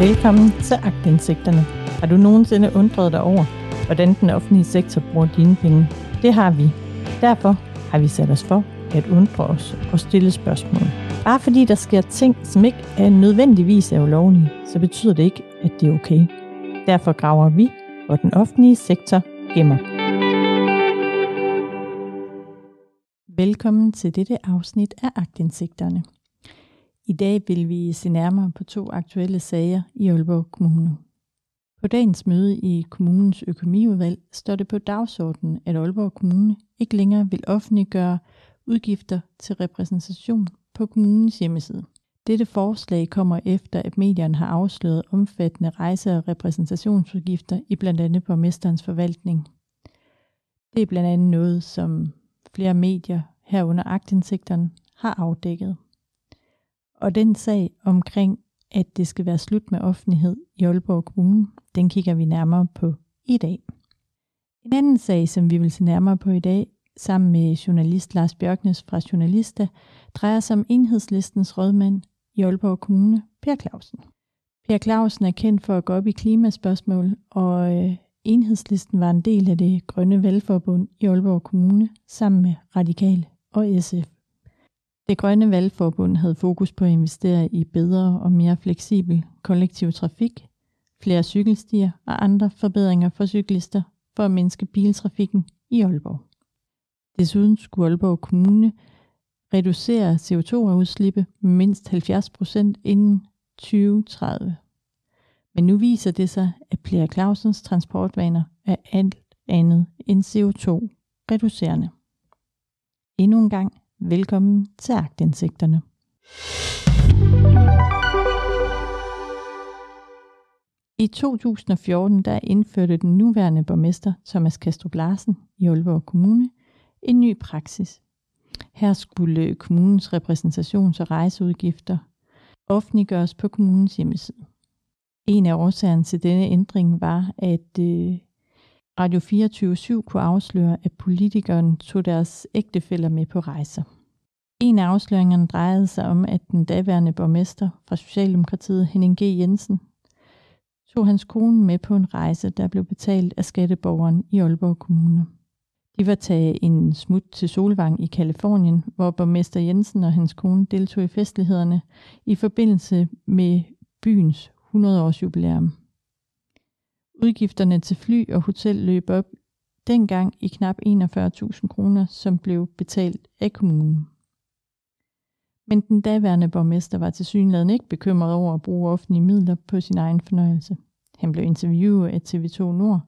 Velkommen til Agtindsigterne. Har du nogensinde undret dig over, hvordan den offentlige sektor bruger dine penge? Det har vi. Derfor har vi sat os for at undre os og stille spørgsmål. Bare fordi der sker ting, som ikke er nødvendigvis er ulovlige, så betyder det ikke, at det er okay. Derfor graver vi, hvor den offentlige sektor gemmer. Velkommen til dette afsnit af Agtindsigterne. I dag vil vi se nærmere på to aktuelle sager i Aalborg Kommune. På dagens møde i kommunens økonomiudvalg står det på dagsordenen, at Aalborg Kommune ikke længere vil offentliggøre udgifter til repræsentation på kommunens hjemmeside. Dette forslag kommer efter, at medierne har afsløret omfattende rejse- og repræsentationsudgifter i blandt andet borgmesterens forvaltning. Det er blandt andet noget, som flere medier herunder agtindsigterne har afdækket. Og den sag omkring, at det skal være slut med offentlighed i Aalborg Kommune, den kigger vi nærmere på i dag. En anden sag, som vi vil se nærmere på i dag, sammen med journalist Lars Bjørknes fra Journalista, drejer sig om enhedslistens rådmand i Aalborg Kommune, Per Clausen. Per Clausen er kendt for at gå op i klimaspørgsmål, og øh, enhedslisten var en del af det grønne valgforbund i Aalborg Kommune sammen med Radikal og SF. Det grønne valgforbund havde fokus på at investere i bedre og mere fleksibel kollektiv trafik, flere cykelstier og andre forbedringer for cyklister for at mindske biltrafikken i Aalborg. Desuden skulle Aalborg Kommune reducere CO2-udslippe med mindst 70 procent inden 2030. Men nu viser det sig, at Pierre Clausens transportvaner er alt andet end CO2-reducerende. Endnu en gang Velkommen til Agtindsigterne. I 2014 der indførte den nuværende borgmester Thomas Kastrup Larsen i Aalborg Kommune en ny praksis. Her skulle kommunens repræsentations- og rejseudgifter offentliggøres på kommunens hjemmeside. En af årsagerne til denne ændring var, at øh, Radio 24 kunne afsløre, at politikeren tog deres ægtefælder med på rejser. En af afsløringerne drejede sig om, at den daværende borgmester fra Socialdemokratiet, Henning G. Jensen, tog hans kone med på en rejse, der blev betalt af skatteborgeren i Aalborg Kommune. De var taget en smut til Solvang i Kalifornien, hvor borgmester Jensen og hans kone deltog i festlighederne i forbindelse med byens 100-års jubilæum. Udgifterne til fly og hotel løb op dengang i knap 41.000 kroner, som blev betalt af kommunen. Men den daværende borgmester var til synligheden ikke bekymret over at bruge offentlige midler på sin egen fornøjelse. Han blev interviewet af TV2 Nord,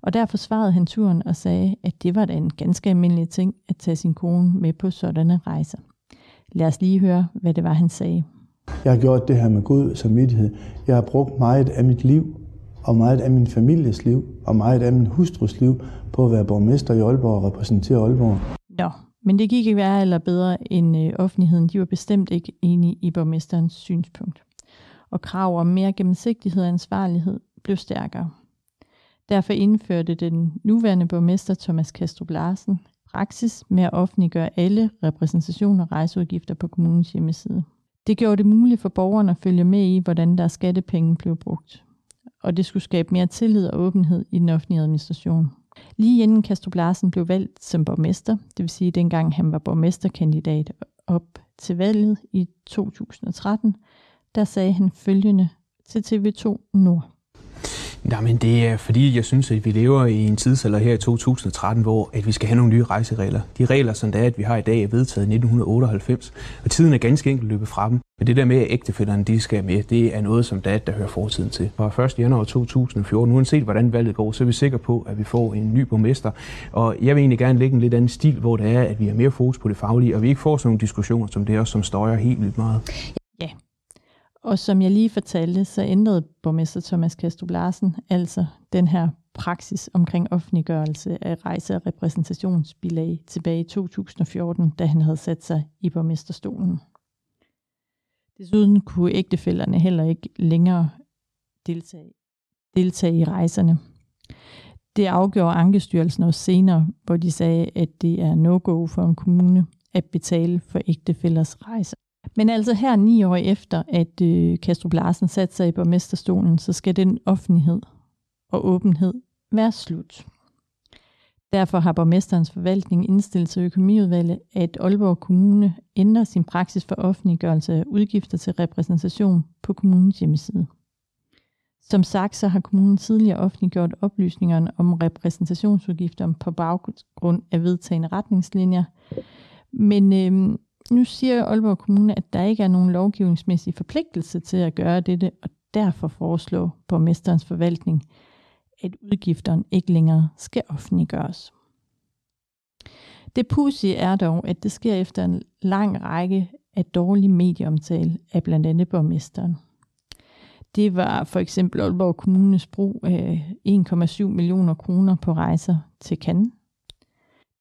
og der forsvarede han turen og sagde, at det var da en ganske almindelig ting at tage sin kone med på sådanne rejser. Lad os lige høre, hvad det var, han sagde. Jeg har gjort det her med god samvittighed. Jeg har brugt meget af mit liv og meget af min families liv, og meget af min hustrus liv, på at være borgmester i Aalborg og repræsentere Aalborg. Nå, men det gik ikke værre eller bedre end øh, offentligheden. De var bestemt ikke enige i borgmesterens synspunkt. Og krav om mere gennemsigtighed og ansvarlighed blev stærkere. Derfor indførte den nuværende borgmester Thomas Kastrup Larsen praksis med at offentliggøre alle repræsentationer og rejseudgifter på kommunens hjemmeside. Det gjorde det muligt for borgerne at følge med i, hvordan deres skattepenge blev brugt og det skulle skabe mere tillid og åbenhed i den offentlige administration. Lige inden Kastrup Larsen blev valgt som borgmester, det vil sige dengang han var borgmesterkandidat op til valget i 2013, der sagde han følgende til TV2 Nord. Jamen, det er fordi, jeg synes, at vi lever i en tidsalder her i 2013, hvor at vi skal have nogle nye rejseregler. De regler, som det er, at vi har i dag, er vedtaget i 1998, og tiden er ganske enkelt løbet fra dem. Men det der med, at ægtefælderne de skal med, det er noget, som DAT, der hører fortiden til. Fra 1. januar 2014, uanset hvordan valget går, så er vi sikre på, at vi får en ny borgmester. Og jeg vil egentlig gerne lægge en lidt anden stil, hvor det er, at vi har mere fokus på det faglige, og vi ikke får sådan nogle diskussioner som det her, som støjer helt vildt meget. Ja, og som jeg lige fortalte, så ændrede borgmester Thomas Kastrup Larsen altså den her praksis omkring offentliggørelse af rejse- og repræsentationsbilag tilbage i 2014, da han havde sat sig i borgmesterstolen. Desuden kunne ægtefælderne heller ikke længere deltage, deltage i rejserne. Det afgjorde Ankestyrelsen også senere, hvor de sagde, at det er no-go for en kommune at betale for ægtefællers rejser. Men altså her ni år efter, at øh, Kastrup Larsen satte sig i borgmesterstolen, så skal den offentlighed og åbenhed være slut. Derfor har borgmesterens forvaltning indstillet til økonomiudvalget, at Aalborg Kommune ændrer sin praksis for offentliggørelse af udgifter til repræsentation på kommunens hjemmeside. Som sagt, så har kommunen tidligere offentliggjort oplysningerne om repræsentationsudgifter på baggrund af vedtagende retningslinjer. Men øh, nu siger Aalborg Kommune, at der ikke er nogen lovgivningsmæssig forpligtelse til at gøre dette, og derfor foreslår borgmesterens forvaltning, at udgifterne ikke længere skal offentliggøres. Det pussy er dog, at det sker efter en lang række af dårlig medieomtale af blandt andet borgmesteren. Det var for eksempel Aalborg Kommunes brug af 1,7 millioner kroner på rejser til Cannes.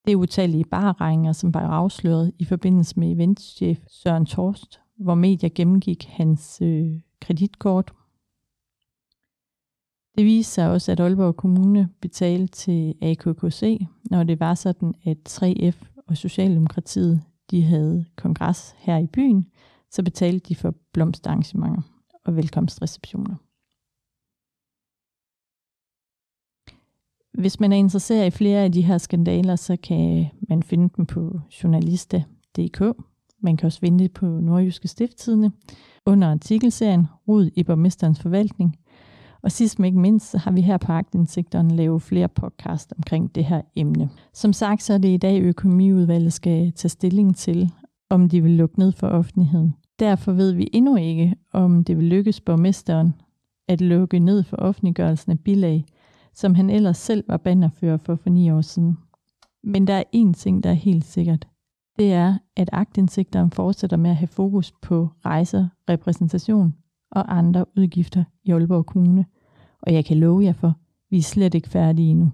Det er utallige barregninger, som var afsløret i forbindelse med eventschef Søren Torst, hvor medier gennemgik hans øh, kreditkort. Det viste sig også, at Aalborg Kommune betalte til AKKC, når det var sådan, at 3F og Socialdemokratiet de havde kongres her i byen, så betalte de for blomsterarrangementer og velkomstreceptioner. Hvis man er interesseret i flere af de her skandaler, så kan man finde dem på journalista.dk. Man kan også finde det på Nordjyske Stifttidene under artikelserien Rud i borgmesterens forvaltning. Og sidst men ikke mindst, så har vi her på Agtindsigterne lavet flere podcast omkring det her emne. Som sagt, så er det i dag økonomiudvalget skal tage stilling til, om de vil lukke ned for offentligheden. Derfor ved vi endnu ikke, om det vil lykkes borgmesteren at lukke ned for offentliggørelsen af bilag, som han ellers selv var bannerfører for for ni år siden. Men der er én ting, der er helt sikkert. Det er, at agtindsigteren fortsætter med at have fokus på rejser, repræsentation og andre udgifter i Aalborg Kommune. Og jeg kan love jer for, vi er slet ikke færdige endnu.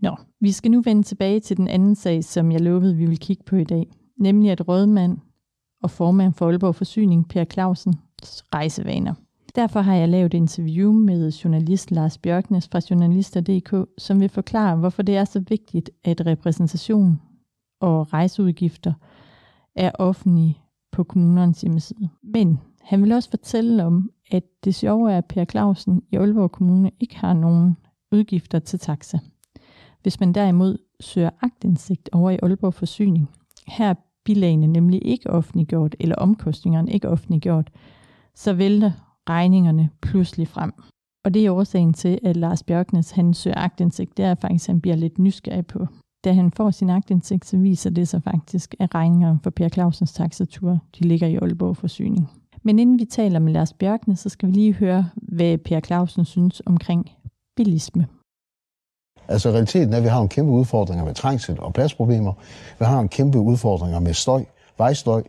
Nå, vi skal nu vende tilbage til den anden sag, som jeg lovede, vi vil kigge på i dag. Nemlig at rådmand og formand for Aalborg Forsyning, Per Clausens rejsevaner. Derfor har jeg lavet et interview med journalist Lars Bjørknes fra Journalister.dk, som vil forklare, hvorfor det er så vigtigt, at repræsentation og rejseudgifter er offentlige på kommunernes hjemmeside. Men han vil også fortælle om, at det sjove er, at Per Clausen i Aalborg Kommune ikke har nogen udgifter til taxa. Hvis man derimod søger agtindsigt over i Aalborg Forsyning, her er bilagene nemlig ikke offentliggjort, eller omkostningerne ikke offentliggjort, så vælter regningerne pludselig frem. Og det er årsagen til, at Lars Bjørknes han søger agtindsigt. Det er faktisk, at han bliver lidt nysgerrig på. Da han får sin agtindsigt, så viser det sig faktisk, at regningerne for Per Clausens taxatur, de ligger i Aalborg Forsyning. Men inden vi taler med Lars Bjørkne, så skal vi lige høre, hvad Per Clausen synes omkring bilisme. Altså realiteten er, at vi har en kæmpe udfordringer med trængsel og pladsproblemer. Vi har en kæmpe udfordringer med støj, vejstøj.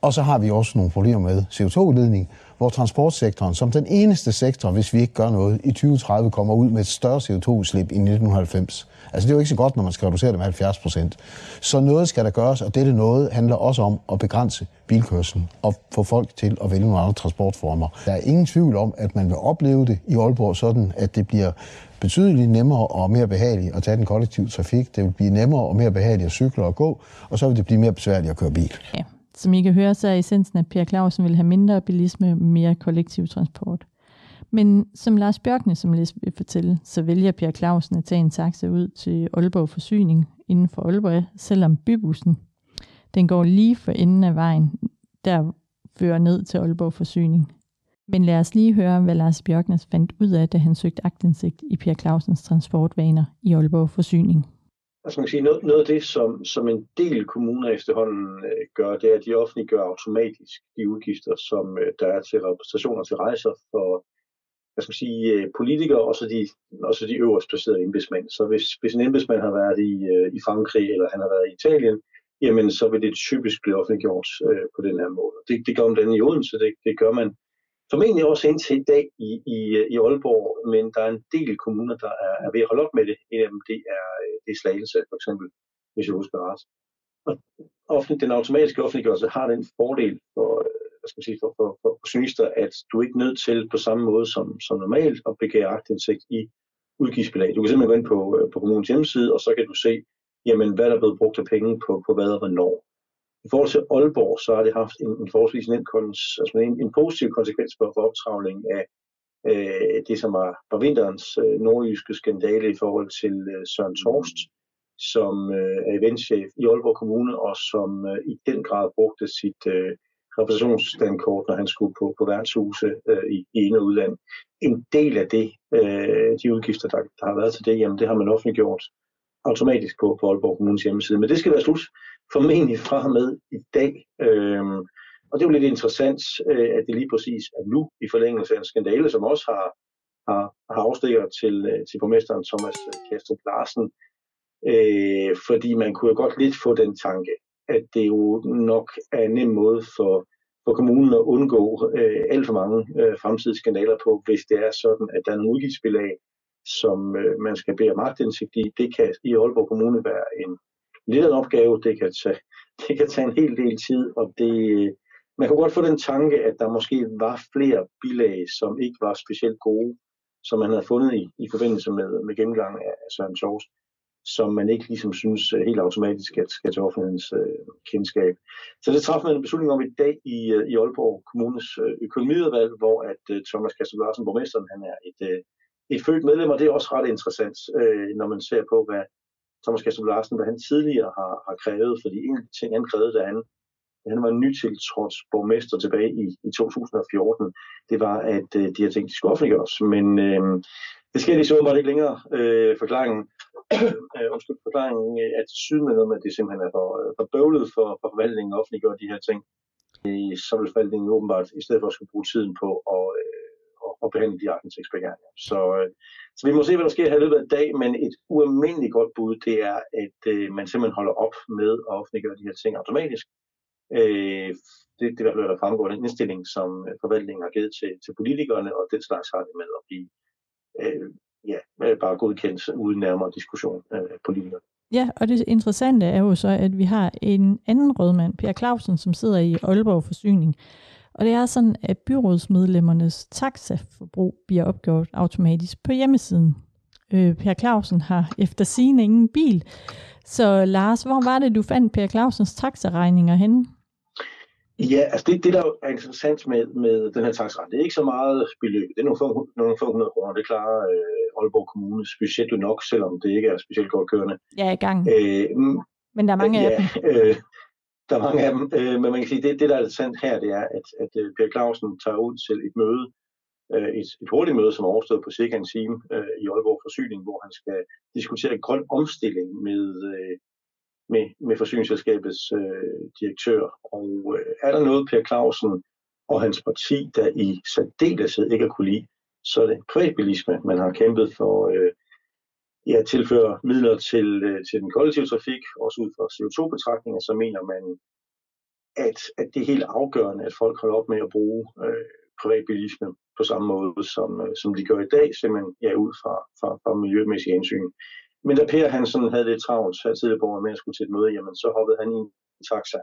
Og så har vi også nogle problemer med CO2-udledning, hvor transportsektoren som den eneste sektor, hvis vi ikke gør noget, i 2030 kommer ud med et større CO2-udslip i 1990. Altså det er jo ikke så godt, når man skal reducere det med 70 procent. Så noget skal der gøres, og dette noget handler også om at begrænse bilkørslen og få folk til at vælge nogle andre transportformer. Der er ingen tvivl om, at man vil opleve det i Aalborg sådan, at det bliver betydeligt nemmere og mere behageligt at tage den kollektive trafik. Det vil blive nemmere og mere behageligt at cykle og gå, og så vil det blive mere besværligt at køre bil. Ja. Som I kan høre, så er essensen, at Per Clausen vil have mindre bilisme og mere kollektiv transport. Men som Lars Bjørkne, som Lis vil fortælle, så vælger Per Clausen at tage en taxa ud til Aalborg Forsyning inden for Aalborg, selvom bybussen den går lige for enden af vejen, der fører ned til Aalborg Forsyning. Men lad os lige høre, hvad Lars Bjørknes fandt ud af, da han søgte agtindsigt i Per Clausens transportvaner i Aalborg Forsyning altså man kan sige, noget, noget af det, som, som en del kommuner efterhånden øh, gør, det er, at de offentliggør automatisk de udgifter, som øh, der er til repræsentationer til rejser for hvad skal man sige, øh, politikere og så de, og så de øverst placerede embedsmænd. Så hvis, hvis en embedsmand har været i, øh, i Frankrig eller han har været i Italien, jamen så vil det typisk blive offentliggjort øh, på den her måde. Det, det gør man den i Odense, det, det gør man formentlig også indtil i dag i, i, øh, i Aalborg, men der er en del kommuner, der er, er ved at holde op med det. En af dem, det er, øh, det er Slagelse, for eksempel, hvis jeg husker ret. Og offentlig, den automatiske offentliggørelse har den fordel for, øh, hvad skal man sige, for, for, for, for journalister, at du er ikke nødt til på samme måde som, som normalt at begære agtindsigt i udgiftsbelag. Du kan simpelthen gå ind på, øh, på kommunens hjemmeside, og så kan du se jamen hvad der er blevet brugt af penge på, på hvad og hvornår. I forhold til Aalborg, så har det haft en, en forholdsvis en, altså en, en positiv konsekvens for, for optravling af øh, det, som var, var vinterens øh, nordjyske skandale i forhold til øh, Søren Torst, som øh, er eventchef i Aalborg Kommune, og som øh, i den grad brugte sit øh, repræsentationsstandkort, når han skulle på, på værtshuse øh, i, i en og udland. En del af det, øh, de udgifter, der, der har været til det, jamen det har man offentliggjort automatisk på, på Aalborg Kommunes hjemmeside. Men det skal være slut formentlig fra med i dag. Øh, og det er jo lidt interessant, øh, at det lige præcis er nu, i forlængelse af en skandale, som også har, har, har afstikker til, øh, til borgmesteren Thomas øh, Kastrup Larsen. Øh, fordi man kunne jo godt lidt få den tanke, at det jo nok er en nem måde for, for kommunen at undgå øh, alt for mange øh, fremtidige skandaler på, hvis det er sådan, at der er nogle udgiftsbelag, som øh, man skal bede om magtindsigt i. Det kan i Aalborg Kommune være en lidt en opgave. Det kan, tage, det kan tage en hel del tid, og det, man kunne godt få den tanke, at der måske var flere bilag, som ikke var specielt gode, som man havde fundet i, i forbindelse med, med gennemgang af Søren Sjovs, som man ikke ligesom synes øh, helt automatisk at skal til offentlighedens øh, kendskab. Så det træffede man en beslutning om i dag i, øh, i Aalborg Kommunes øh, økonomiudvalg, hvor at øh, Thomas Kastrup Larsen, borgmesteren, han er et, øh, et født medlem, og det er også ret interessant, øh, når man ser på, hvad Thomas Kastrup Larsen, hvad han tidligere har, har krævet, fordi en ting, han krævede, da han, han var nytiltrådt borgmester tilbage i, i 2014, det var, at øh, de her ting de skulle offentliggøres. Men øh, det sker lige så åbenbart ikke længere. Øh, forklaringen, øh, undskyld, forklaringen øh, er til syden med noget med, at det simpelthen er for, øh, for bøvlet for, for forvaltningen at offentliggøre de her ting. Øh, så vil forvaltningen åbenbart, i stedet for at skulle bruge tiden på at, øh, at behandle de aktindsigtsbegærninger. Så, øh, så vi må se, hvad der sker her i løbet af dag, men et ualmindeligt godt bud, det er, at øh, man simpelthen holder op med at offentliggøre de her ting automatisk. Øh, det, det er i hvert der fremgår den indstilling, som øh, forvaltningen har givet til, til politikerne, og den slags har det med at blive øh, ja, øh, bare godkendt uden nærmere diskussion øh, af politikerne. Ja, og det interessante er jo så, at vi har en anden rødmand, Per Clausen, som sidder i Aalborg Forsyning, og det er sådan, at byrådsmedlemmernes taxaforbrug bliver opgjort automatisk på hjemmesiden. Øh, per Clausen har efter sin ingen bil. Så Lars, hvor var det, du fandt Per Clausens taxaregninger henne? Ja, altså det, det der er interessant med, med den her taxaregning, det er ikke så meget beløb. Det er nogle få, nogle få hundrede kroner. Det klarer øh, Aalborg Kommunes budget jo nok, selvom det ikke er specielt godt kørende. Ja, i gang. Øh, Men der er mange ja, af dem. Øh, der er mange af dem, øh, men man kan sige, det, det der er interessant her, det er, at, at øh, Per Clausen tager ud til et møde, øh, et, et hurtigt møde, som er overstået på cirka en time øh, i Aalborg Forsyning, hvor han skal diskutere grøn omstilling med, øh, med, med forsyningsselskabets øh, direktør. Og øh, er der noget, Per Clausen og hans parti, der i særdeleshed ikke har kunne lide, så er det privatbilisme, man har kæmpet for øh, ja, tilføre midler til, øh, til den kollektive trafik, også ud fra CO2-betragtninger, så mener man, at, at det er helt afgørende, at folk holder op med at bruge øh, privatbilisme på samme måde, som, øh, som de gør i dag, simpelthen ja, ud fra, fra, fra miljømæssige hensyn. Men da Per Hansen havde lidt travlt her tidligere på med at skulle til et møde, jamen så hoppede han i en taxa,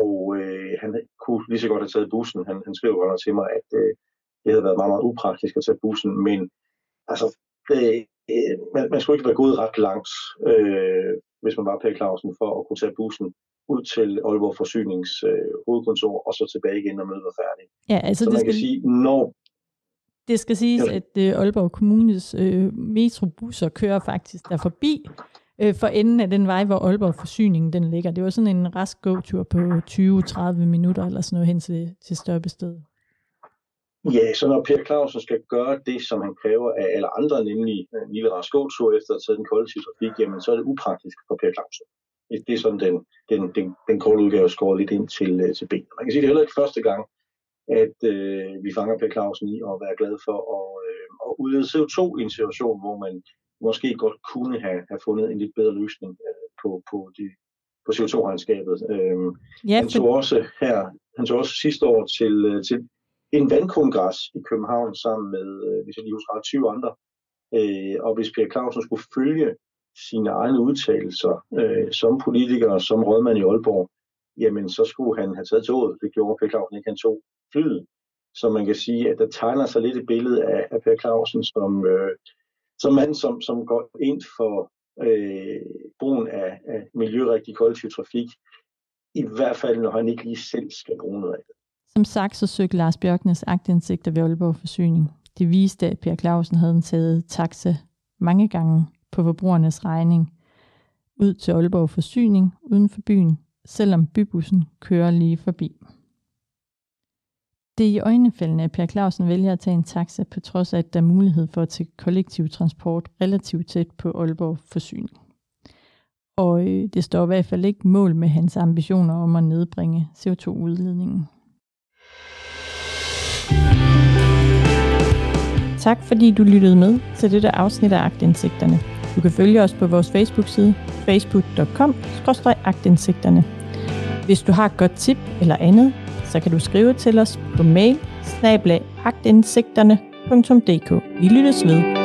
og øh, han kunne lige så godt have taget bussen. Han, han skrev godt til mig, at øh, det havde været meget, meget upraktisk at tage bussen, men altså, øh, øh, man, man skulle ikke være gået ret langt, øh, hvis man var Per Clausen, for at kunne tage bussen ud til Aalborg Forsynings øh, hovedkontor, og så tilbage igen, når mødet var færdigt. Ja, altså så det man skal... kan sige, når... Det skal siges, Ja. at øh, Aalborg Kommunes øh, metrobusser kører faktisk der forbi øh, for enden af den vej, hvor Aalborg Forsyningen den ligger. Det var sådan en rask gåtur på 20-30 minutter eller sådan noget hen til, til stoppestedet. Ja, så når Per Clausen skal gøre det, som han kræver af alle andre, nemlig en lille rask gåtur efter at have taget den kollektive trafik, jamen så er det upraktisk for Per Clausen. Det, er sådan den, den, den, den korte udgave skåret lidt ind til, øh, til benet. Man kan sige, det er heller ikke første gang, at øh, vi fanger Per Clausen i at være glad for at, øh, at udlede CO2 i en situation, hvor man måske godt kunne have, have fundet en lidt bedre løsning øh, på, på, de, på CO2-regnskabet. Øh, Ja, han tog også her, han tog også sidste år til, øh, til en vandkongres i København sammen med, øh, hvis jeg lige husker, ret, 20 andre. Øh, og hvis Per Clausen skulle følge sine egne udtalelser øh, som politiker og som rådmand i Aalborg, jamen så skulle han have taget toget. Det gjorde Per Clausen ikke, han tog flyet. Så man kan sige, at der tegner sig lidt et billede af, af Per Clausen som, øh, som mand, som, som går ind for øh, brugen af, af miljørigtig kollektiv trafik, i hvert fald når han ikke lige selv skal bruge noget af det. Som sagt, så søgte Lars Bjørknes agtindsigter ved Aalborg Forsyning. Det viste, at Per Clausen havde taget taxa mange gange på forbrugernes regning ud til Aalborg Forsyning uden for byen, selvom bybussen kører lige forbi. Det er i øjnefældende, at Per Clausen vælger at tage en taxa, på trods af, at der er mulighed for at tage kollektiv transport relativt tæt på Aalborg Forsyning. Og øh, det står i hvert fald ikke mål med hans ambitioner om at nedbringe CO2-udledningen. Tak fordi du lyttede med til dette afsnit af Agtindsigterne. Du kan følge os på vores Facebook-side facebook.com-agtindsigterne. Hvis du har et godt tip eller andet, så kan du skrive til os på mail snablag Vi lyttes ved.